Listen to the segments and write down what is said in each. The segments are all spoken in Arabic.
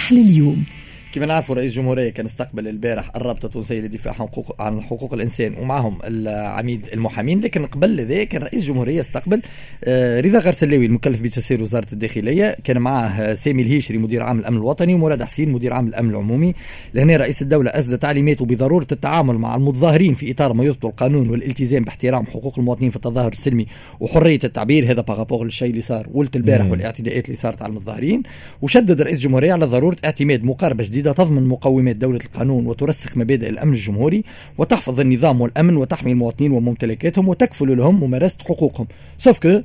صباح لليوم كما نعرفوا رئيس الجمهورية كان استقبل البارح الرابطة التونسية للدفاع عن حقوق عن حقوق الإنسان ومعهم العميد المحامين لكن قبل ذلك رئيس الجمهورية استقبل آه، رضا غرسلاوي المكلف بتسيير وزارة الداخلية كان معه سامي الهيشري مدير عام الأمن الوطني ومراد حسين مدير عام الأمن العمومي. لهنا رئيس الدولة أسدى تعليماته بضرورة التعامل مع المتظاهرين في إطار ما يضبط القانون والالتزام باحترام حقوق المواطنين في التظاهر السلمي وحرية التعبير. هذا بارابور للشيء اللي صار ولت البارح والاعتداءات اللي صارت على المتظاهرين. وشدد رئيس الجمهورية على ضرورة اعتماد مقاربة جديدة تضمن مقومات دولة القانون وترسخ مبادئ الأمن الجمهوري وتحفظ النظام والأمن وتحمي المواطنين وممتلكاتهم وتكفل لهم ممارسة حقوقهم sauf que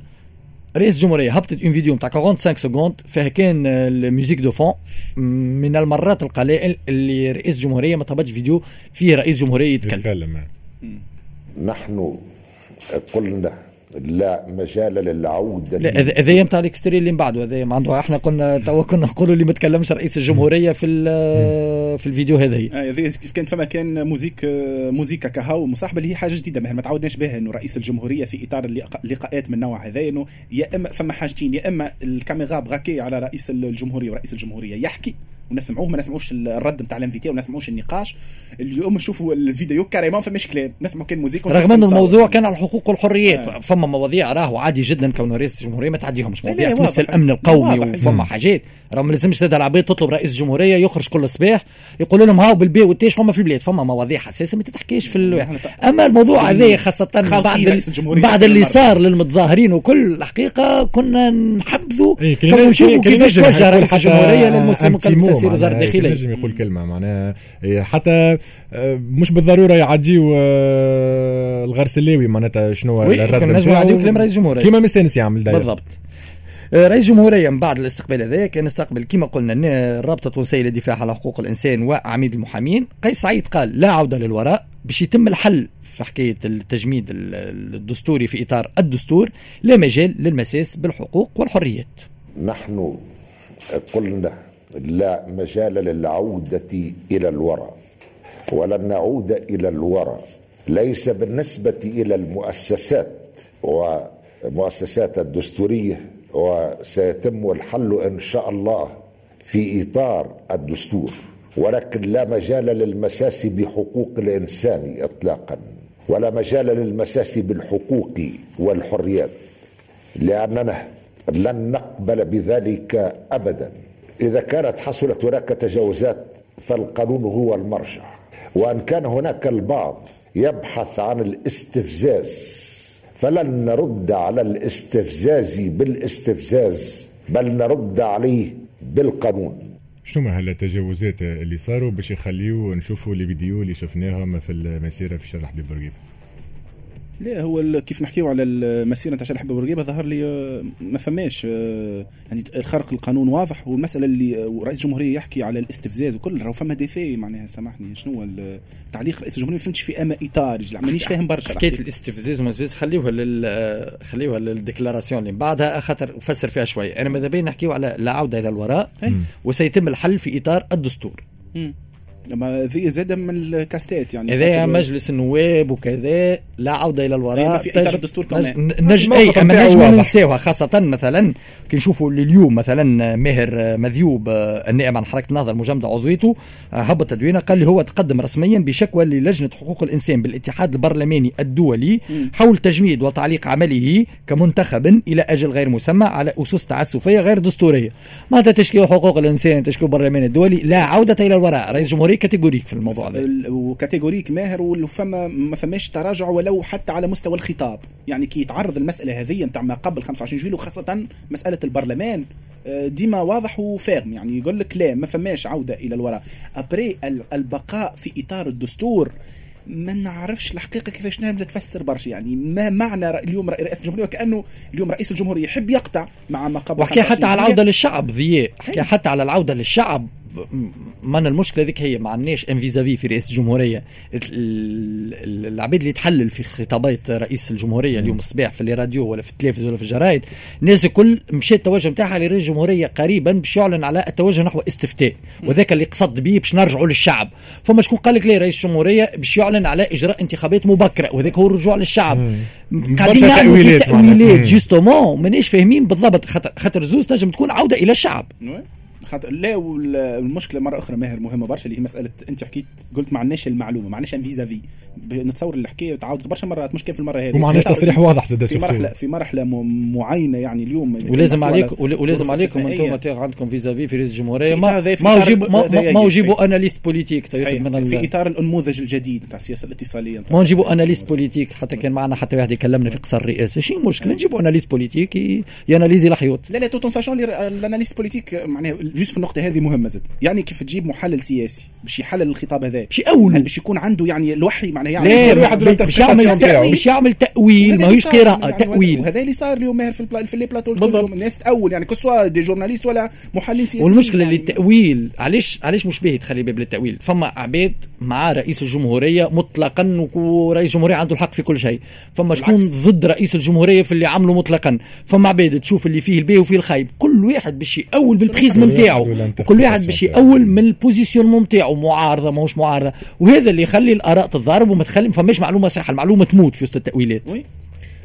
رئاسة الجمهورية هبطت une vidéo نتاع 45 secondes فيها كان ال musique de fond من المرات القلائل اللي رئيس الجمهورية ما هبطتش فيديو فيه رئيس جمهورية يتكلم, يتكلم. نحن قلنا لا مجال للعودة. لا هذا نتاع ال extrait اللي من بعده هذا عنده. إحنا قلنا توا كنا نقولوا اللي ما تكلمش رئيس الجمهورية في في الفيديو هذه هذه كيف كان فما كان musique موزيكا كهو مصاحبة اللي هي حاجة جديدة. ما تعودناش بها إنه رئيس الجمهورية في إطار اللقاءات من نوع هذا إنه يا إما فما حاجتين يا إما الكاميرا braquée على رئيس الجمهورية ورئيس الجمهورية يحكي ونسمعوه ما نسمعوش الرد نتاع ال invité وما نسمعوش النقاش. اليوم نشوفوا الفيديو carrément فماش كلام نسمعوا كان musique رغم ان الموضوع كان على الحقوق والحريات آه. فما مواضيع راهو عادي جدا كون رئيس الجمهورية ما تعديهمش. مواضيع تمس الامن القومي وفما حاجات. راه ما لازمش زاد العباد تطلب رئيس الجمهورية يخرج كل صباح يقول لهم هاو بالبي والتيش فما في البلاد فما مواضيع حساسة ما تتحكيش في الواحد. أما الموضوع هذا خاصة بعد بعد اللي صار للمتظاهرين وكل الحقيقة كنا نحبذوا إيه نشوفوا كيفاش توجه رئيس الجمهورية للمسلم تسير وزاره الداخليه ينجم يقول كلمة معناها إيه، حتى آه، مش بالضرورة يعديو آه، الغرسلاوي معناتها شنو الرد نجم يعديو كلام رئيس الجمهورية. كيما مستانس يعمل دايما بالضبط. آه، رئيس الجمهورية من بعد الاستقبال هذا كان استقبل كما قلنا الرابطة التونسية للدفاع على حقوق الإنسان وعميد المحامين. قيس سعيد قال لا عودة للوراء باش يتم الحل في حكاية التجميد الدستوري في إطار الدستور لا مجال للمساس بالحقوق والحريات. نحن قلنا لا مجال للعودة إلى الوراء ولن نعود إلى الوراء ليس بالنسبة إلى المؤسسات ومؤسسات الدستورية وسيتم الحل إن شاء الله في إطار الدستور ولكن لا مجال للمساس بحقوق الإنسان إطلاقا ولا مجال للمساس بالحقوق والحريات لأننا لن نقبل بذلك أبدا. إذا كانت حصلت هناك تجاوزات فالقانون هو المرجع. وأن كان هناك البعض يبحث عن الاستفزاز فلن نرد على الاستفزاز بالاستفزاز بل نرد عليه بالقانون. شنو هلا التجاوزات اللي صاروا؟ باش يخليو نشوفوا الفيديو اللي شفناهم في المسيرة في شرح بورقيبه لا هو كيف نحكيو على المسيره نتاع شارع بورقيبه ظهر لي آه، ما فماش آه، يعني خرق القانون واضح والمسألة اللي آه، رئيس الجمهورية يحكي على الاستفزاز وكل راهو فما défi معناها سامحني شنو هو تعليق رئيس الجمهورية؟ ما فهمتش في اما إطار مانيش فاهم برشا حكايه الاستفزاز وما خليوها لل خليوها لل déclaration اللي بعدها خاطر أفسر فيها شوية. أنا ماذا بيا نحكيو على لا عودة إلى الوراء وسيتم الحل في إطار الدستور. ما ذي زاد من الكاستات يعني. هذا مجلس النواب وكذا لا عودة إلى الوراء في إطار الدستور كمان. نج... اي أما نجم ننساوها خاصة مثلا كي نشوفوا اليوم مثلا ماهر مذيوب النائب عن حركة النهضة المجمدة عضويته هبط تدوينه قال لي هو تقدم رسميا بشكوى للجنة حقوق الإنسان بالاتحاد البرلماني الدولي حول تجميد وتعليق عمله كمنتخب إلى أجل غير مسمى على أسس تعسفية غير دستورية. ماذا تشكيل حقوق الإنسان تشكيل البرلمان الدولي؟ لا عودة إلى الوراء. رئيس الجمهوريه catégorique في الموضوع ده و catégorique ماهر وفما ما فماش تراجع ولو حتى على مستوى الخطاب. يعني كي يتعرض المسألة هذه نتاع ما قبل 25 juillet وخاصة مسألة البرلمان آه، ديما واضح وفاهم. يعني يقول لك لا ما فماش عودة إلى الوراء. après البقاء في إطار الدستور ما نعرفش الحقيقة كيفاش نعمل تفسر برشا. يعني ما معنى اليوم رئيس الجمهورية وكأنه اليوم رئيس الجمهورية يحب يقطع مع ما قبل وحكي حتى على العودة للشعب ضياء. حكي حتى على العودة للشعب. من المشكلة ذيك هي ما عندناش إن فيزافي في رئاسه الجمهورية. العباد اللي تحلل في خطابات رئيس الجمهورية اليوم الصباح في الراديو ولا في التلفزيون ولا في الجرايد الناس الكل مشات التوجه نتاعها لرئيس الجمهورية قريبا باش يعلن على التوجه نحو استفتاء. وذاك اللي قصد به باش نرجعوا للشعب. فما شكون قال لك ليه رئيس الجمهورية باش يعلن على إجراء انتخابات مبكرة وذاك هو الرجوع للشعب. قاعدين نعملوا تأويلات justement مانيش فاهمين بالضبط. خاطر زوز تنجم تكون عودة إلى الشعب. خاطر لا والمشكلة مرة أخرى ماهر مهمة برشا اللي هي مسألة أنت حكيت قلت ما عندناش المعلومه ما عندناش vis-à-vis نتصور الحكاية تعاودت برشا مرات مش كيف المرة هذه. وما عندناش تصريح واضح زاد في مرحله في مرحلة معينة يعني اليوم. ولازم عليك ولازم عليكم أنتم عندكم vis-à-vis في رئيس الجمهورية. ما ما يجيبوا ما يجيبوا analystes politiques في إطار النموذج الجديد نتاع السياسة الاتصالية. ما نجيبوا analystes politiques. حتى كان معنا حتى واحد يكلمنا في قصر الرئاسة. شي مشكلة؟ نجيبوا analystes politiques ي analyser الحيوط لا لا tout en sachant ال analyste politique معناها juste في النقطة هذه مهمة زاد. يعني كيف تجيب محلل سياسي باش يحلل الخطاب هذا؟ باش يأول. باش يكون عنده يعني الوحي معناها يعني لا باش يعمل باش يعمل تأويل ماهوش قراءة يعني تأويل. وهذا اللي صار اليوم ماهر في في les plateaux الناس تأول يعني que ce soit des journalistes ولا محللين سياسيين والمشكلة يعني اللي التأويل علاش علاش مش باهي تخلي باب للتأويل؟ فما عباد مع رئيس الجمهورية مطلقا ورئيس الجمهوريه عنده الحق في كل شيء. فما شكون ضد رئيس الجمهورية في اللي عمله مطلقا؟ فما عباد تشوف اللي فيه الباهي وفيه الخايب. كل واحد باش يأول بال prisme نتاعو كل واحد باش يأول من ال position نتاعو معارضه ماهوش معارضه وهذا اللي يخلي الآراء تتضارب وما تخلي ما فماش معلومة صحيحة المعلومة تموت في وسط التأويلات.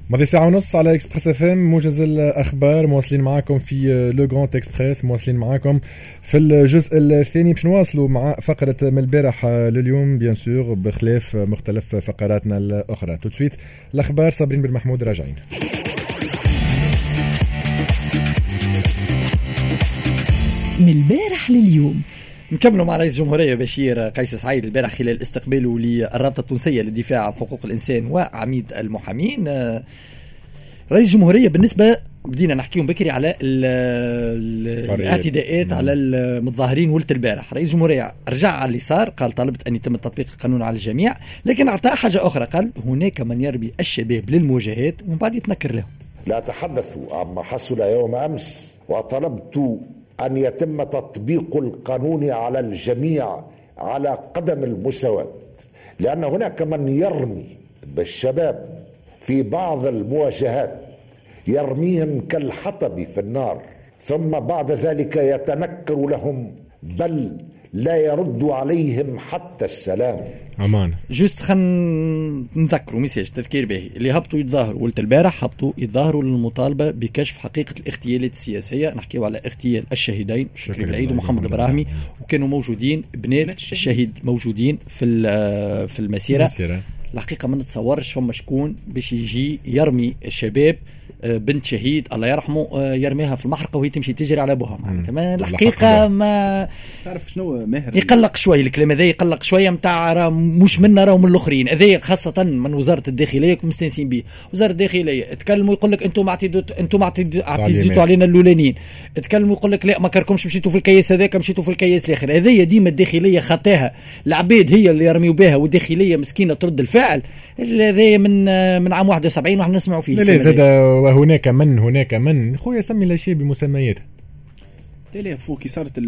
ماضي ساعة ونص على Express FM موجز الأخبار مواصلين معاكم في Le Grand Express مواصلين معاكم في الجزء الثاني. باش نواصلوا مع فقرة من البارح لليوم bien sûr بخلاف مختلف فقراتنا الأخرى. tout de suite الأخبار صابرين بن محمود راجعين. من البارح لليوم. نكملوا مع رئيس الجمهورية بشير قيس سعيد البارح خلال استقباله للرابطة التونسية للدفاع عن حقوق الإنسان وعميد المحامين. رئيس الجمهورية بالنسبة بدينا نحكيهم بكري على الاعتداءات على المتظاهرين ولت البارح. رئيس الجمهورية رجع على اللي صار قال طلبت أن يتم تطبيق القانون على الجميع لكن أعطى حاجة أخرى قال هناك من يربي الشباب للمواجهات ومن بعد يتنكر لهم. لا تحدثوا عما حصل يوم أمس وطلبت أن يتم تطبيق القانون على الجميع على قدم المساواة لأن هناك من يرمي بالشباب في بعض المواجهات يرميهم كالحطب في النار ثم بعد ذلك يتنكر لهم بل لا يرد عليهم حتى السلام. أمان. juste خلينا نذكروا message تذكير باهي اللي هبطوا يتظاهروا أول البارح هبطوا يتظاهروا للمطالبه بكشف حقيقه الاغتيالات السياسيه نحكيو على اغتيال الشهيدين شكري العيد ومحمد البراهمي وكانوا موجودين بنات الشهيد موجودين في في المسيره الحقيقة ما نتصورش فما شكون باش يجي يرمي الشباب بنت شهيد الله يرحمه آه، يرميها في المحرقة وهي تمشي تجري على أبوها. معناتها الحقيقة ما تعرف شنو ماهر يقلق شوي الكلام هذا يقلق شوية نتاع راه مش منا راهو من الأخرين. هذا خاصة من وزارة الداخلية مستانسين به وزارة الداخلية تكلموا يقول لك أنتم أنتم اعتديتوا علينا الأولانيين. تكلموا يقول لك لا ما كركمش مشيتوا في الكياس هذاك مشيتوا في الكياس الآخر. هذه ديما الداخلية خطاها العباد هي اللي يرميوا بها والداخلية مسكينة ترد الفعل. هذا من من عام 71 وإحنا نسمعوا فيه لا لا زاد وهناك من هناك من. خويا سمي الاشياء بمسمياتها لا لا فوق كي صارت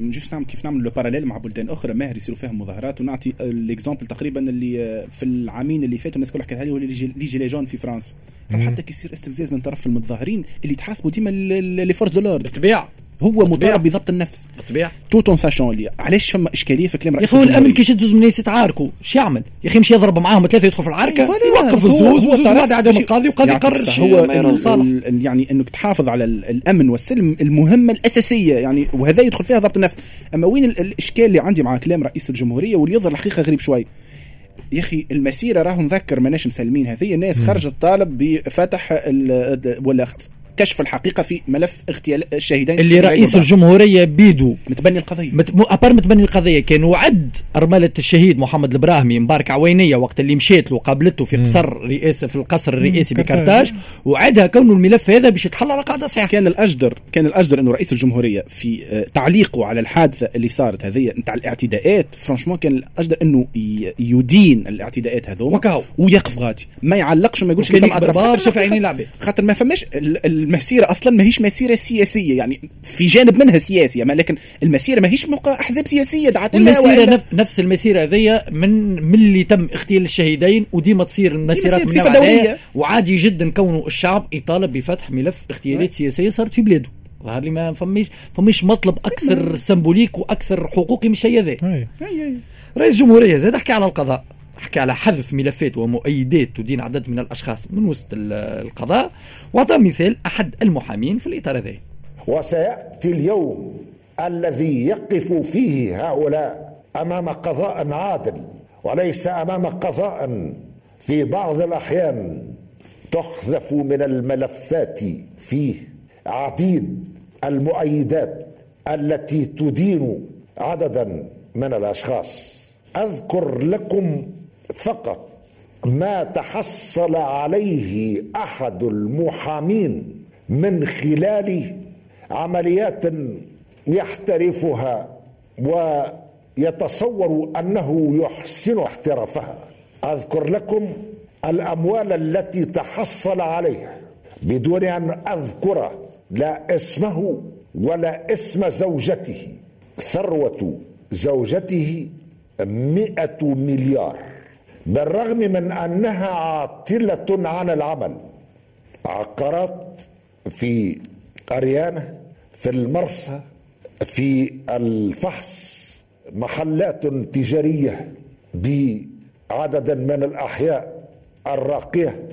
juste نعمل كيف نعمل le parallèle مع بلدان أخرى ماهر يصيروا فيها مظاهرات. ونعطي ال exemple تقريبا اللي في العامين اللي فاتوا الناس كلها حكت عليه ال les gilets jaunes في فرنسا حتى كي يصير استفزاز من طرف المتظاهرين اللي تحاسبوا ديما les forces de l'ordre بالطبيعة. هو مطالب بضبط النفس. بالطبيعه tout en sachant اللي علاش فما إشكالية في كلام رئيس يا أخي الامن كي يشد من الناس يتعاركوا. إيش يعمل؟ يا أخي مش يضرب معاهم ثلاثة يدخل في العركة يوقف الزوز والزوز بعد عند القاضي والقاضي يقرر هو يعني إنك تحافظ على الأمن والسلم المهمه الأساسية. يعني وهذا يدخل فيها ضبط النفس. أما وين الإشكال اللي عندي مع كلام رئيس الجمهورية واللي يظهر الحقيقة غريب شوي. يا أخي المسيرة راهو نذكر ماناش مسلحين. هذه الناس خرجت طالب بفتح ولا كشف الحقيقة في ملف اغتيال الشهيدين اللي رئيس الجمهورية بيدو. متبني القضية. مت... أبار متبني القضية. كان وعد أرملة الشهيد محمد البراهمي مبارك عوينية وقت اللي مشيت له قابلته في قصر رئاسه في القصر الرئاسي بكرتاج وعدها كونه الملف هذا باش يتحل على قاعدة صحيحة. كان الاجدر كان الأجدر إنه رئيس الجمهورية في آه، تعليقه على الحادثة اللي صارت هذه نتاع الاعتداءات فرانشمون كان الأجدر إنه يدين الاعتداءات هذوما. ويقف غادي. ما يعلقش وما يقولش كان شاف عيني خاطر ما فماش المسيرة أصلا ماهيش مسيرة سياسية يعني في جانب منها سياسي أما لكن المسيرة ماهيش موقع أحزاب سياسية دعت المسيره نفس المسيرة هذيا من من اللي تم اغتيال الشهيدين وديما تصير المسيرات من دولية. وعادي جدا كونه الشعب يطالب بفتح ملف اغتيالات سياسية صارت في بلاده. ظهر لي ما فميش فميش مطلب أكثر سمبوليك وأكثر حقوقي من الشيء هذا. رئيس الجمهوريه زاد احكي على القضاء. حكى على حذف ملفات ومؤيدات تدين عدد من الأشخاص من وسط القضاء. واعطى مثال أحد المحامين في الإطار هذا. وسيأتي اليوم الذي يقف فيه هؤلاء أمام قضاء عادل وليس أمام قضاء في بعض الأحيان تحذف من الملفات فيه عديد المؤيدات التي تدين عددا من الأشخاص. أذكر لكم فقط ما تحصل عليه أحد المحامين من خلال عمليات يحترفها ويتصور أنه يحسن احترافها. أذكر لكم الأموال التي تحصل عليها بدون أن أذكر لا اسمه ولا اسم زوجته ثروة زوجته مئة مليار. بالرغم من أنها عاطلة عن العمل عقارات في أريانة في المرسى في الفحص محلات تجارية بعدد من الأحياء الراقية.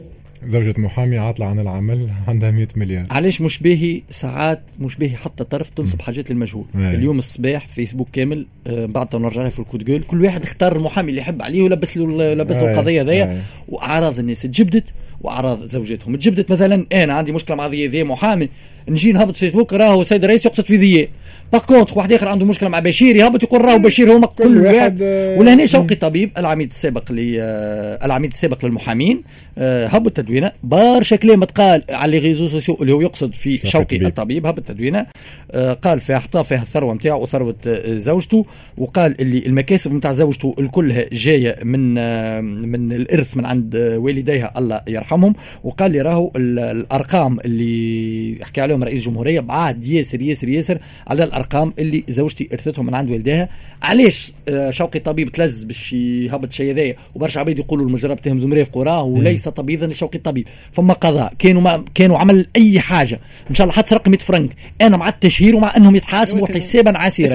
زوجة محامي عاطلة عن العمل عندها 100 مليار. علاش مش باهي ساعات مش باهي حتى طرف تنصب حاجات للمجهول. اليوم الصباح فيسبوك كامل آه، بعد نرجع لها في ال coup de gueule كل واحد اختار المحامي اللي يحب عليه ولبس له لبس له أي. ذي وأعراض الناس. تجبدت وأعراض زوجاتهم تجبدت مثلا أنا عندي مشكلة مع ذي ذي محامي. نجي نهبط فيسبوك راهو السيد الرئيس يقصد في ذي. par contre واحد آخر عنده مشكلة مع بشير يهبط يقول راهو بشير هو كل, كل واحد. آه، ولهنا شوقي طبيب العميد السابق ل آه، العميد السابق للمحامين آه، هبط تدوينه برشا كلام تقال على les réseaux sociaux اللي هو يقصد في شوقي شوقي طبيب. الطبيب هبط تدوينه آه، قال فيها حطى فيها الثروة نتاعو وثروة زوجته. وقال اللي المكاسب نتاع زوجته الكلها جاية من آه، من الإرث من عند والديها الله يرحمهم. وقال لي راهو ال- الأرقام اللي يحكي عليهم رئيس الجمهورية بعاد ياسر ياسر ياسر على الأرقام اللي زوجتي إرثتهم من عند والديها. علاش؟ آه، شوقي طبيب تلز باش يهبط شيء هذايا. وبرشا عباد يقولوا المجرب تهم زمريف قراه وليس طبيبا لشوقي الطبيب. فما قضاء. كانوا ما كانوا عمل أي حاجة. إن شاء الله حتى سرق 100 فرنك. أنا مع التشهير ومع أنهم يتحاسبوا حسابا عسيرا.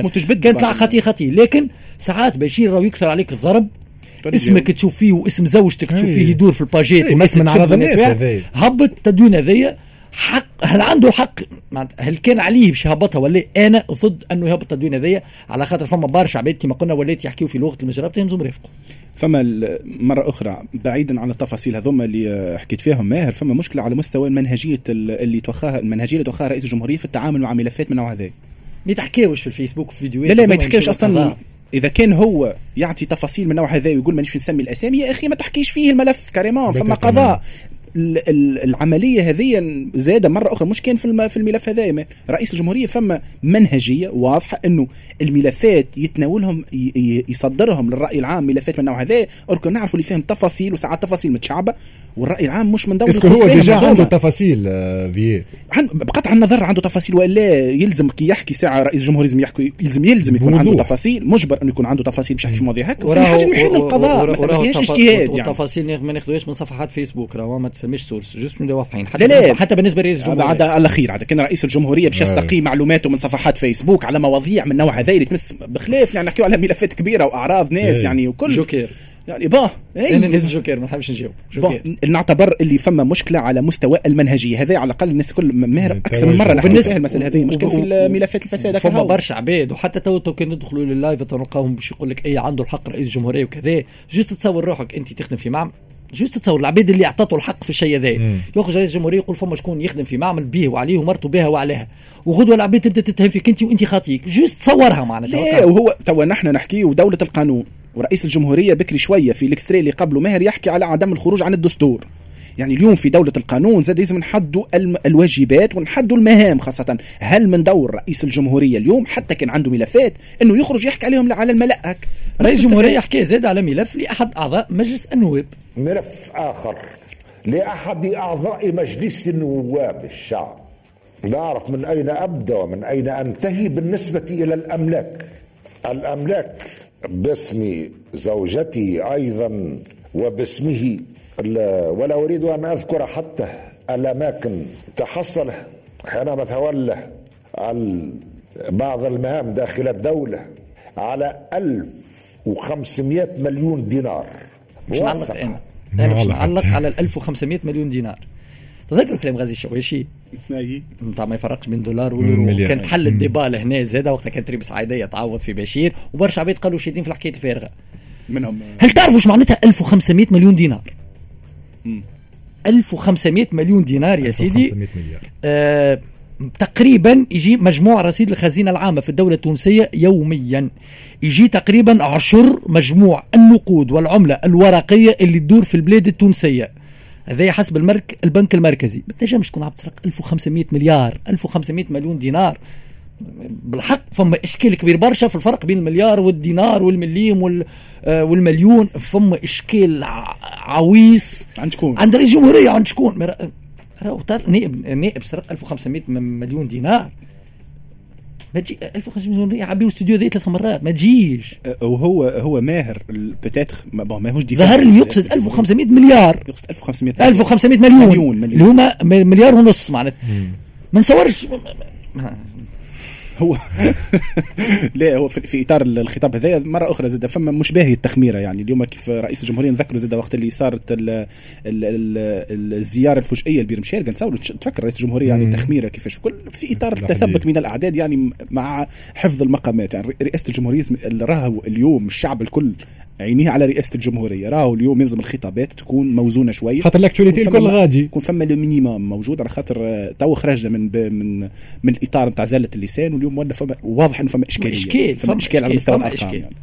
كانت لا. خطي خطي. لكن ساعات بشير راهو يكثر عليك الضرب. اسمك تشوف فيه واسم زوجتك تشوف أي. فيه يدور في الباجيت والناس من عرض الناس. هذايا. هبط التدوين هذيا حق هل عنده الحق هل كان عليه باش يهبطها ولا أنا ضد أنه يهبط التدوين هذيا على خاطر فما برشا عباد كما قلنا ولات يحكيوا في لغة المجرب تهمزوا مرافقه فما مرة أخرى بعيدا عن التفاصيل هذوما اللي حكيت فيهم ماهر فما مشكلة على مستوى المنهجية ال- اللي توخاها المنهجية اللي توخاها رئيس الجمهورية في التعامل مع ملفات من نوع هذا ما يتحكيوش في الفيسبوك في فيديوهات لا لا ما أصلا للقضاء. إذا كان هو يعطي تفاصيل من نوع هذا ويقول مانيش نسمي الأسامي يا أخي ما تحكيش فيه الملف carrément فما. قضاء العملية هذه زادة مرة أخرى. مش كان في الم- في الملف هذا رئيس الجمهورية فما منهجية واضحة إنه الملفات يتناولهم يصدرهم للرأي العام ملفات من نوع هذا. اركن نعرفوا اللي فيهم تفاصيل وساعات تفاصيل متشعبة. والرأي العام مش من دور est-ce que هو déjà. عنده تفاصيل آه، عن بقطع النظر عنده تفاصيل وإلا يلزم كي يحكي ساعة رئيس الجمهورية لازم يحكي يلزم يلزم يكون عنده. تفاصيل. مجبر انه يكون عنده تفاصيل باش يحكي في مواضيع هكا وراه حاجة من حين القضاء ما وراه فيهاش اجتهاد يعني. والتفاصيل ما ناخذوهاش من صفحات فيسبوك راهو ما تسميش source juste من واضحين حتى لا لا. حتى بالنسبة لرئيس الجمهوريه بعد على خير عاد كان رئيس الجمهورية باش أي. يستقي معلوماته من صفحات فيسبوك على مواضيع من نوع هذا اللي تمس بخلاف يعني نحكيو على ملفات كبيرة وأعراض ناس أي. يعني وكل جوكير يعني bah إي. أنا ناس جوكير ما نحبش نجاوب جوكير نعتبر اللي فما مشكلة على مستوى المنهجية هذا على الأقل الناس كل ماهر أكثر من مرة فيها المسألة هذه مشكله في ملفات الفساد فما برشا عباد وحتى تو تو كان ندخلوا لل live تلقاهم باش يقول لك اي عنده الحق رئيس الجمهوريه وكذا juste تصور روحك أنت تخدم في معمل juste تصور العباد اللي أعطته الحق في الشيء هذا. يخرج رئيس الجمهورية يقول فما شكون يخدم في معمل بيه وعليه ومرته بها وعليها. وغدوة العباد تبدأ تتهم فيك أنت وأنت خاطيك. جوست تصورها معناتها. لا وهو توا نحن نحكي ودولة القانون ورئيس الجمهورية بكري شوية في الإكستري اللي قبله ماهر يحكي على عدم الخروج عن الدستور. يعني اليوم في دولة القانون زاد لازم نحدوا الواجبات ونحدوا المهام خاصة. هل من دور رئيس الجمهورية اليوم حتى كان عنده ملفات إنه يخرج يحكي عليهم على الملأ هك رئيس الجمهورية حكى زاد على ملف لأحد أعضاء مجلس النواب. ملف آخر لأحد أعضاء مجلس نواب الشعب. لا أعرف من أين أبدأ ومن أين أنتهي بالنسبة إلى الأملاك. الأملاك باسم زوجتي أيضا وباسمه لا- ولا أريد أن أذكر حتى الأماكن تحصل حينما تولى ال- بعض المهام داخل الدولة على 1500 مليون دينار مش نعلق. أنا أنا باش نعلق. على ال 1500 مليون دينار تذكر كلام غازي الشواشي أي. نتاع ما يفرقش بين دولار واليورو مليار. كانت حل مم. الديبا لهنا زاد وقتها كانت ريم سعيديه تعوض في بشير وبرشا عباد قالوا شادين في الحكاية الفارغة منهم. هل تعرفوا إيش معناتها 1500 مليون دينار؟ مم. 1500 مليون دينار يا سيدي. 500 مليار. آه تقريبا يجي مجموع رصيد الخزينة العامة في الدولة التونسية يوميا. يجي تقريبا عشر مجموع النقود والعملة الورقية اللي تدور في البلاد التونسية. هذا حسب المرك البنك المركزي. ما تنجمش تكون عم تسرق 1500 مليار؟ 1500 مليون دينار. بالحق فما إشكال كبير برشا في الفرق بين المليار والدينار والمليم وال آه، والمليون. فما إشكال عويص. عند شكون؟ عند رئيس الجمهوريه عند شكون؟ راهو طار- نائب نائب سرق 1500 م- مليون دينار. ما تجي 1500 مليون دينار عبيو استوديو ذي ثلاث مرات. ما تجيش. أه، وهو هو ماهر بتاتر ما ماهوش دي ظهر لي يقصد 1500 مليار. يقصد 1500 1500 مليون, مليون- مليون. اللي هما مليار ونص معناتها. ما نصورش. هو لا هو في, إطار الخطاب هذا مرة أخرى زاد فما مش باهي التخميرة يعني اليوم كيف رئيس الجمهورية نذكروا زاد وقت اللي صارت ال ال ال الزيارة الفجئية لبير مشارقه نتصور تفكر رئيس الجمهورية يعني. تخميرة كيفاش كل في إطار. التثبت من الأعداد يعني مع حفظ المقامات يعني رئاسه الجمهورية راهو اليوم الشعب الكل عينيه على رئاسة الجمهورية. راهو اليوم يلزم الخطابات تكون موزونة شوية خاطر ال actualité الكل فما- غادي. يكون فما le minimum موجود. على خاطر آه، تو خرجنا من ب- من من الإطار نتاع زلة اللسان واليوم ولا فما واضح إنه فما إشكالية. إشكال، فما فما إشكال على مستوى الأرقام إشكال. يعني.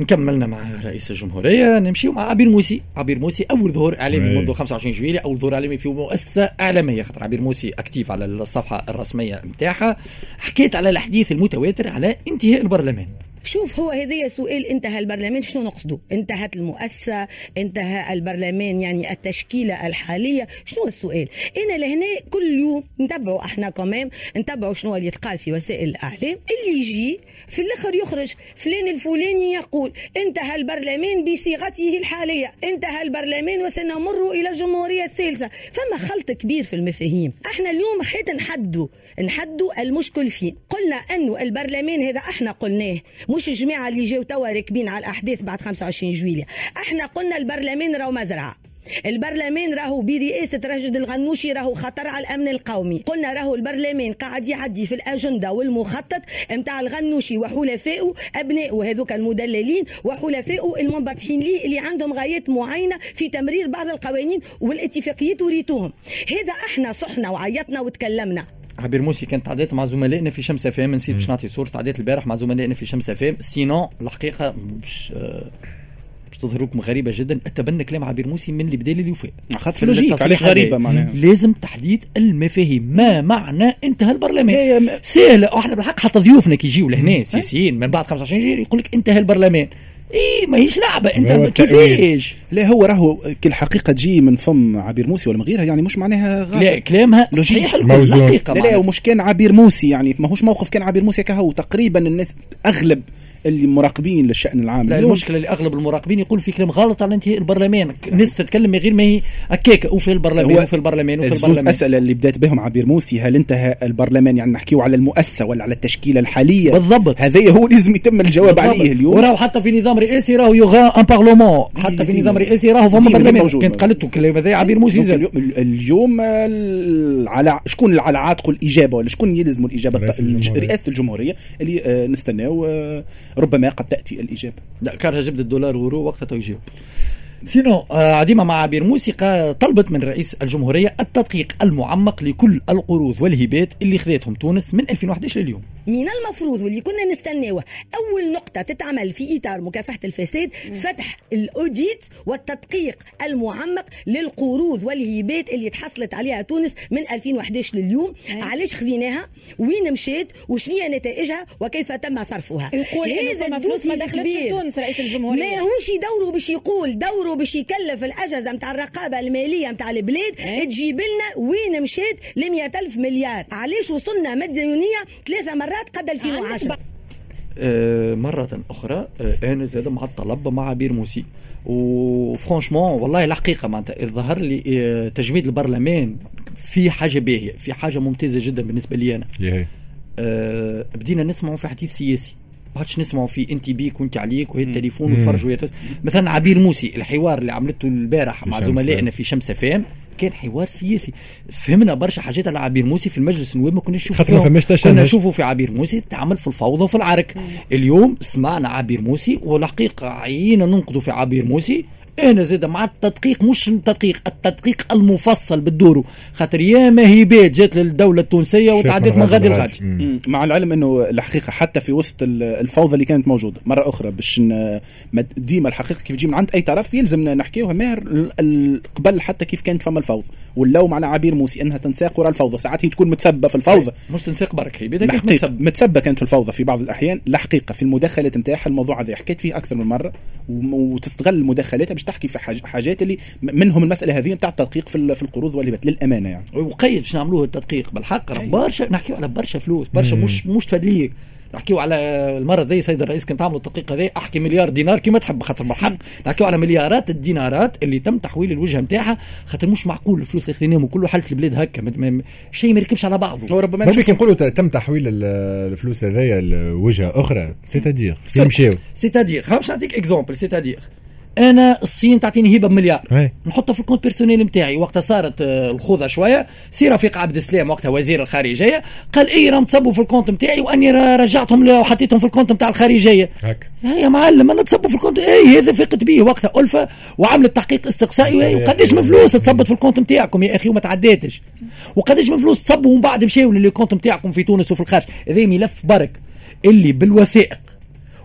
نكملنا مع رئيس الجمهورية. نمشيو مع عبير موسي. عبير موسي أول ظهور إعلامي. منذ 25 جويلية. أول ظهور إعلامي في مؤسسة إعلامية. خاطر عبير موسي أكتيف على الصفحة الرسمية نتاعها. حكيت على الحديث المتواتر على انتهاء البرلمان. شوف هو هذايا سؤال انتهى البرلمان شنو نقصده انتهت المؤسسة انتهى البرلمان يعني التشكيلة الحالية شنو السؤال؟ إنا لهنا كل يوم نتبعوا إحنا كمان نتبعوا شنو اللي يتقال في وسائل الإعلام. اللي يجي في الآخر يخرج فلان الفلاني يقول انتهى البرلمان بصيغته الحالية انتهى البرلمان وسنمر إلى الجمهورية الثالثة. فما خلط كبير في المفاهيم. إحنا اليوم حيت نحدوا نحدوا المشكل فين؟ قلنا إنه البرلمان هذا إحنا قلناه. مش الجماعه اللي جاوا توا راكبين على الأحداث بعد 25 جويلية. إحنا قلنا البرلمان راهو مزرعة. البرلمان راهو برئاسة راشد الغنوشي راهو خطر على الأمن القومي. قلنا راهو البرلمان قاعد يعدي في الأجندة والمخطط متاع الغنوشي وحلفائه أبنائه هذوك المدللين وحلفائه المنبطحين ليه اللي عندهم غايات معينة في تمرير بعض القوانين والاتفاقيات وريتوهم. هذا إحنا صحنا وعيطنا وتكلمنا. عبير موسي كانت تعديت مع زملائنا في شمس افام نسيت باش نعطي صورة تعديت البارح مع زملائنا في شمس افام sinon الحقيقة مش آه، باش تظهر لكم غريبة جدا أتبنى كلام عبير موسي من اللي بدا لي الوفاء خاطر في logique علاش هذا. غريبة معناها. لازم تحديد المفاهيم. ما معنى انتهى البرلمان؟ لا، ما- سهل إحنا بالحق حتى ضيوفنا كي يجيو لهنا سياسيين من بعد 25 جيل يقول لك انتهى البرلمان. إيه ماهيش لعبة أنت. كيفاش لا هو راهو كي الحقيقة تجي من فم عبير موسي ولا من غيرها يعني مش معناها غلط لا كلامها. صحيح. الحقيقة لا لا. ومش كان عبير موسي يعني ماهوش موقف كان عبير موسي كهو تقريبا الناس أغلب اللي مراقبين للشأن العام. لا المشكلة اللي أغلب المراقبين يقول في كلام غلط على انتهاء البرلمان. الناس تتكلم من غير ما هي هكاكا وفي البرلمان وفي البرلمان وفي البرلمان. اسئله اللي بدأت بهم عبير موسي هل انتهى البرلمان؟ يعني نحكيو على المؤسسة ولا على التشكيلة الحالية؟ بالضبط. هذا هو لازم يتم الجواب بالضبط. عليه اليوم. وراهو حتى في نظام رئاسي راهو يغا ان بارلمون حتى في نظام رئاسي راهو فما برلمان. كانت قالته كلام هذا عبير موسي زاد. اليوم, اليوم ال- على شكون اللي على عاتقه الإجابة ولا شكون يلزموا الإجابة. رئاسة الجمهورية اللي آه، نستناو آه، ربما قد تأتي الاجابه لا كارها جبد الدولار ورو وقتها تو يجيب سينو آه، عديمة مع عبير موسي قا- طلبت من رئيس الجمهورية التدقيق المعمق لكل القروض والهبات اللي خذتهم تونس من 2011 لليوم. من المفروض واللي كنا نستناوه أول نقطة تتعمل في إطار مكافحة الفساد فتح الأوديت والتدقيق المعمق للقروض والهبات اللي تحصلت عليها تونس من 2011 لليوم. علاش خذيناها؟ وين مشات؟ وشنو هي نتائجها؟ وكيف تم صرفها؟ فما فلوس ما دخلتش. لتونس رئيس الجمهورية. ما هوش دوره باش يقول دوره باش يكلف الأجهزة نتاع الرقابة المالية نتاع البلاد. تجيب لنا وين مشات ل ألف مليار. علاش وصلنا مديونية ثلاثة مرات قد 2010 آه، مرة أخرى آه، أنا زاد مع الطلب مع عبير موسي. وفرانشمون والله الحقيقة معناتها ظهر لي آه، تجميد البرلمان في حاجة باهية في حاجة ممتازة جدا بالنسبة لي أنا. آه، بدينا نسمعوا في حديث سياسي. ما عادش نسمعوا في انت بيك وانت عليك وهي التليفون. وتفرجوا مثلا عبير موسي الحوار اللي عملته البارح مع. زملائنا في شمس افام كان حوار سياسي فهمنا برشا حاجات على عبير موسي في المجلس النواب ما كناش نشوفوا خاطر ما فيهم. فماش تشنج. كنا نشوفوا في عبير موسي تعمل في الفوضى وفي العرك اليوم سمعنا عبير موسي والحقيقة عيينا ننقدوا في عبير موسي أنا زاد مع التدقيق مش التدقيق التدقيق المفصل بالدورو. خاطر يا مهيبات جات للدولة التونسية وتعدت من غادي لغادي. مع العلم إنه الحقيقة حتى في وسط ال- الفوضى اللي كانت موجودة مرة أخرى باش ديما الحقيقة كيف تجي من عند أي طرف يلزم نحكيوها ماهر قبل حتى كيف كانت فما الفوضى. واللوم على عبير موسي أنها تنساق وراء الفوضى ساعات هي تكون متسبة في الفوضى. مش تنساق برك هي الحقيقة متسبب متسبة. كانت في الفوضى في بعض الأحيان. الحقيقة في المداخلات نتاعها الموضوع هذا حكيت فيه أكثر من مرة وتستغل مداخلاتها باش تحكي في حاج- حاجات اللي منهم المسألة هذه نتاع التدقيق في ال- في القروض والهبات للأمانة يعني. وقيد باش نعملوه التدقيق بالحق راه برشا نحكيو على برشا فلوس برشا مش مش تفادليك نحكيو على المرة ذي سيد الرئيس كان تعملوا التدقيق هذا أحكي مليار دينار كما تحب خاطر بالحق. نحكيو على مليارات الدينارات اللي تم تحويل الوجهة نتاعها خاطر مش معقول الفلوس اللي خذيناهم وكله حالة البلاد هكا شيء ما يركبش على بعضه. هو ربما كي نقولوا تم تحويل ال- الفلوس هذايا لوجهة أخرى c'est-à-dire c'est-à-dire باش نعطيك exemple c'est-à-dire أنا الصين تعطيني هبة بمليار. نحطها في ال compte personnel نتاعي وقتها صارت آه، الخوضه شوية. سي رفيق عبد السلام وقتها وزير الخارجية قال اي راهم تصبوا في ال compte نتاعي وأني رجعتهم وحطيتهم في ال compte نتاع الخارجية. هكا. يا معلم أنا تصبوا في ال compte. اي هذا فقت به وقتها. ألفة وعملت تحقيق استقصائي. وقداش من فلوس تصبت في ال compte نتاعكم يا أخي وما تعداتش وقداش من فلوس تصبوا ومن بعد مشاو لل compte نتاعكم في تونس وفي الخارج. هذا ملف برك. اللي بالوثائق.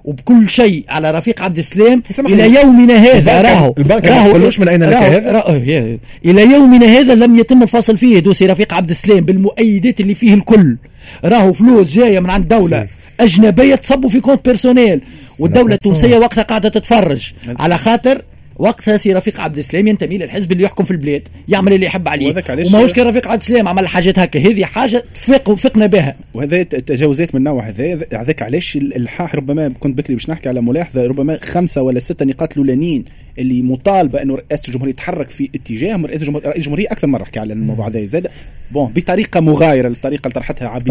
وبكل شيء على رفيق عبد السلام سامحني. إلى يومنا هذا. راهو البنك راهو- من أين لك راهو- هذا؟ إلى يومنا هذا لم يتم الفصل فيه dossier رفيق عبد السلام بالمؤيدات اللي فيه الكل. راهو فلوس جاية من عند دولة أجنبية تصبوا في compte personnel والدولة التونسية وقتها قاعدة تتفرج على خاطر وقتها سي رفيق عبد السلام ينتمي للحزب اللي يحكم في البلاد يعمل اللي يحب عليه. وماهوش كان رفيق عبد السلام عمل حاجات هكا هذه حاجة تفق وفقنا بها. وهذا التجاوزات من النوع هذا. هذاك علاش الالحاح ربما كنت بكري باش نحكي على ملاحظة ربما خمسة ولا ستة نقاط الأولانيين اللي مطالبة إنه رئاسة الجمهورية تتحرك في اتجاههم رئيس الجمهوريه رئيس الجمهورية أكثر مرة حكى على الموضوع هذا. زاد بون بطريقة مغايرة للطريقة اللي طرحتها عبد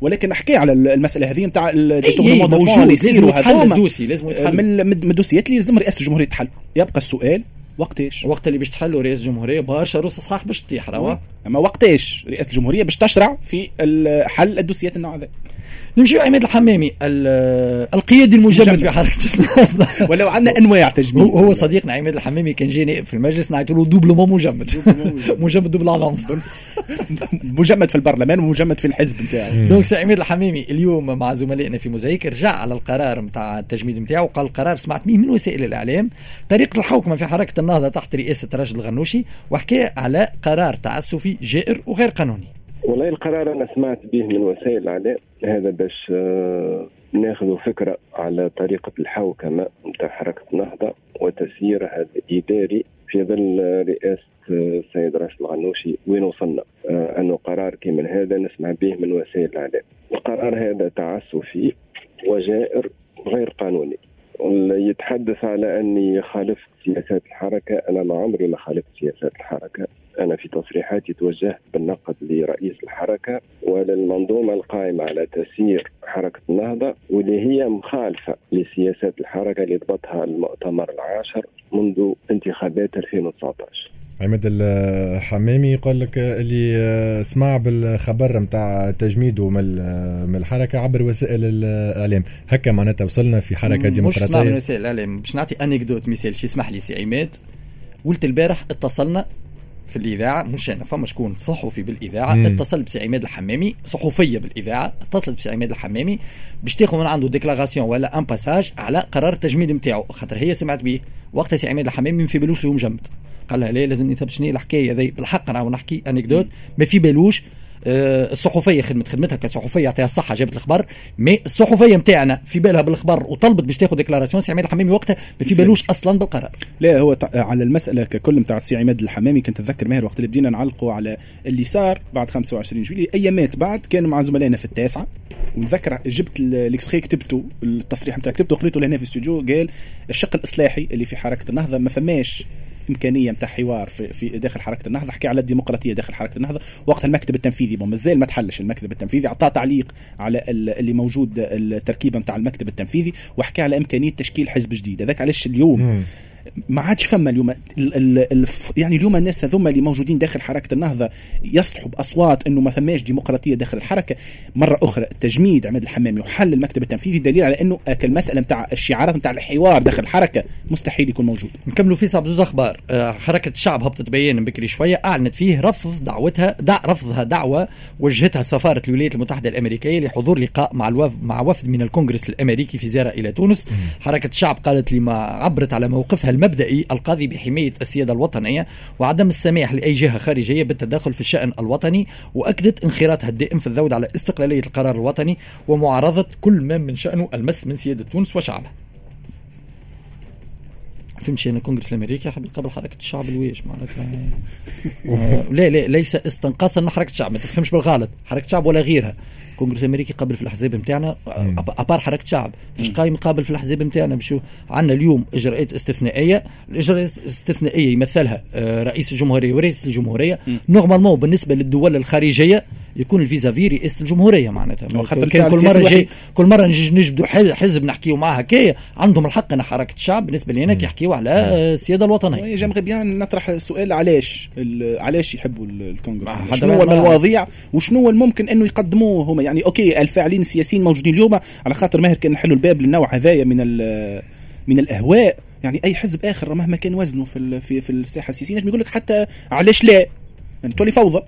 ولكن نحكي على المسألة هذه نتاع إي، إي، موجود، لازم يتحل الدوسي، لازم يتحل. من الدوسيات اللي لازم رئاسة الجمهورية تحل يبقى السؤال وقتاش وقت اللي باش تحلوا رئيس الجمهورية برشا روس صحاح باش تطيح أما وقتاش رئاسة الجمهورية باش تشرع في حل الدوسيات النوع هذا. نمشيو عماد الحمامي ال- القيادي المجمد مجمد. في حركة النهضه ولو عندنا أنواع تجميل. هو صديقنا عماد الحمامي كان جاي نائب في المجلس نعيطوا له doublement مجمد. مجمد. doublement مجمد في البرلمان ومجمد في الحزب نتاعو. donc سي عماد الحمامي اليوم مع زملائنا في موزايك رجع على القرار نتاع التجميد نتاعو قال القرار سمعت به من وسائل الإعلام طريقة الحوكمه في حركة النهضة تحت رئاسة راشد الغنوشي وحكى على قرار تعسفي جائر وغير قانوني. والله القرار أنا سمعت به من وسائل الإعلام هذا باش آه، ناخذ فكرة على طريقة الحوكمة نتاع حركة النهضة وتسييرها الإداري في ظل رئاسة آه، السيد راشد الغنوشي وين وصلنا. آه، أنه قرار كمن هذا نسمع به من وسائل الإعلام. القرار هذا تعسفي وجائر غير قانوني. يتحدث على أني خالفت سياسات الحركة. أنا ما عمري ما خالفت سياسات الحركة. أنا في تصريحاتي توجهت بالنقد لرئيس الحركة وللمنظومه القائمة على تسيير حركة النهضة واللي هي مخالفة لسياسات الحركة اللي ضبطها المؤتمر العاشر منذ انتخابات 2019 عماد الحمامي يقول لك اللي سمع بالخبر نتاع تجميده من الحركة عبر وسائل الإعلام. هكا معناتها وصلنا في حركة مش اسمع من ديمقراطيه وسائل الاعلام باش نعطي anecdote مثال شي اسمح لي سي عماد. قلت البارح اتصلنا في الإذاعة مش أنا فما شكون صحفي بالإذاعة. مم. اتصل بسي عماد الحمامي صحفية بالإذاعة. اتصلت بسي عماد الحمامي باش تاخذ من عنده déclaration ولا un passage على قرار التجميد نتاعو خاطر هي سمعت بيه. وقتها سي عماد الحمامي ما في بالوش اللي هو مجمد قال لها لا لازم نثبت شنو الحكاية ذي بالحق أنا نحكي anecdote ما في بالوش الصحفية خدمت خدمتها كصحفية يعطيها الصحة جابت الأخبار. mais الصحفية نتاعنا في بالها بالأخبار وطلبت باش تاخذ déclaration. سي عماد الحمامي وقتها ما في بالوش أصلا بالقرار. لا هو على المسألة ككل نتاع السي عماد الحمامي كنت أتذكر ماهر وقت اللي بدينا نعلقوا على اللي صار بعد 25 جويلية ايامات بعد كانوا مع زملائنا في التاسعة. ونذكر جبت ال- ال extrait كتبته التصريح نتاع كتبته قريته لهنا في الاستوديو قال الشق الإصلاحي اللي في حركة النهضة ما فماش إمكانية نتاع حوار في, في داخل حركة النهضة. حكى على الديمقراطية داخل حركة النهضة. وقتها المكتب التنفيذي مازال ما تحلش المكتب التنفيذي. اعطاه تعليق على ال- اللي موجود التركيبة نتاع المكتب التنفيذي وحكى على إمكانية تشكيل حزب جديد. هذاك علاش اليوم. ما عادش فما اليوم. ال ال ال يعني اليوم الناس هذوما اللي موجودين داخل حركة النهضة يصلحوا بأصوات إنه ما فماش ديمقراطية داخل الحركة. مرة أخرى تجميد عماد الحمامي وحل المكتب التنفيذي دليل على إنه المساله نتاع الشعارات نتاع الحوار داخل الحركة مستحيل يكون موجود. نكملوا في صعب زوز أخبار. آه، حركة الشعب هبطت بيان بكري شوية. أعلنت فيه رفض دعوتها دع رفضها دعوة وجهتها سفارة الولايات المتحدة الأمريكية لحضور لقاء مع الوفد مع وفد من الكونغرس الأمريكي في زيارة إلى تونس. حركة الشعب قالت لما عبرت على موقفها المبدئي القاضي بحماية السيادة الوطنية وعدم السماح لأي جهة خارجية بالتدخل في الشأن الوطني وأكدت انخراطها الدائم في الذود على استقلالية القرار الوطني ومعارضة كل ما من شأنه المس من سيادة تونس وشعبها. فهمتش أنا الكونغرس الأمريكي يحب يقابل حركة الشعب الويش معناتها. آه، لا لا ليس استنقاصا من حركة الشعب. ما تفهمش بالغلط. حركة الشعب ولا غيرها. الكونغرس الأمريكي قبل في الأحزاب نتاعنا أبار حركة شعب مش قايم يقابل في الأحزاب نتاعنا بشو عندنا اليوم إجراءات استثنائية. الإجراءات الاستثنائيه يمثلها آه، رئيس الجمهورية ورئيس الجمهورية. نورمالمون بالنسبة للدول الخارجية يكون ال vis-à-vis رئاسه الجمهورية معناتها. وخاطر كان كل مرة جاي. كل مرة نجبدوا حزب نحكيوا معاه هكايا عندهم الحق ان حركة الشعب بالنسبة لي أنا يحكيوا على السيادة الوطنية. j'aimerais bien نطرح سؤال علاش علاش يحبوا ال- الكونغرس؟ شنو هو المواضيع؟ وشنو الممكن إنه يقدموه هما؟ يعني OK الفاعلين السياسيين موجودين اليوم على خاطر ماهر كان نحلوا الباب للنوع هذايا من ال- من الأهواء. يعني أي حزب آخر مهما كان وزنه في في في الساحة السياسية نجم يقول لك حتى علاش لا؟ يعني تولي فوضى.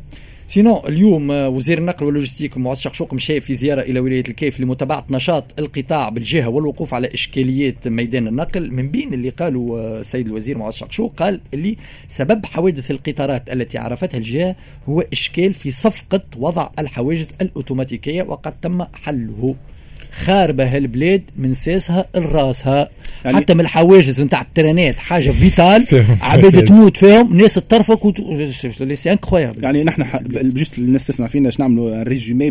سينو اليوم آه، وزير النقل واللوجستيك معز شقشوق مشى في زيارة إلى ولاية الكيف لمتابعة نشاط القطاع بالجهة والوقوف على إشكاليات ميدان النقل. من بين اللي قالوا آه، السيد الوزير معز شقشوق قال اللي سبب حوادث القطارات التي عرفتها الجهة هو إشكال في صفقة وضع الحواجز الأوتوماتيكية وقد تم حله. خاربة هالبلاد من ساسها لراسها يعني- حتى من الحواجز نتاع الترانات حاجة fatale عباد. تموت فيهم ناس تطرفك وت... سي انكرويابل يعني نحن جوست الناس تسمع فينا اش نعملوا ريزومي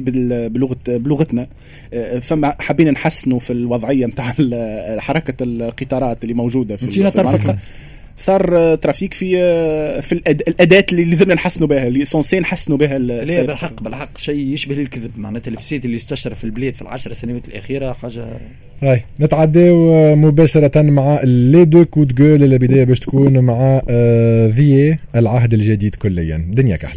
بلغه بلغتنا آه، فما حابين نحسنوا في الوضعية نتاع حركة القطارات اللي موجودة في مشينا. طرفك. صار آه، ترافيك في آه، في الأد- الأداة اللي لازمنا نحسنوا بها اللي سونسي نحسنوا بها لا. بالحق بالحق شيء يشبه الكذب. معناتها الفساد اللي استشرى في البلاد في العشر سنوات الأخيرة حاجة هاي نتعداو مباشرة مع لي دو كود جول البداية باش تكون مع آه، فيي العهد الجديد كليا. دنيا كحل.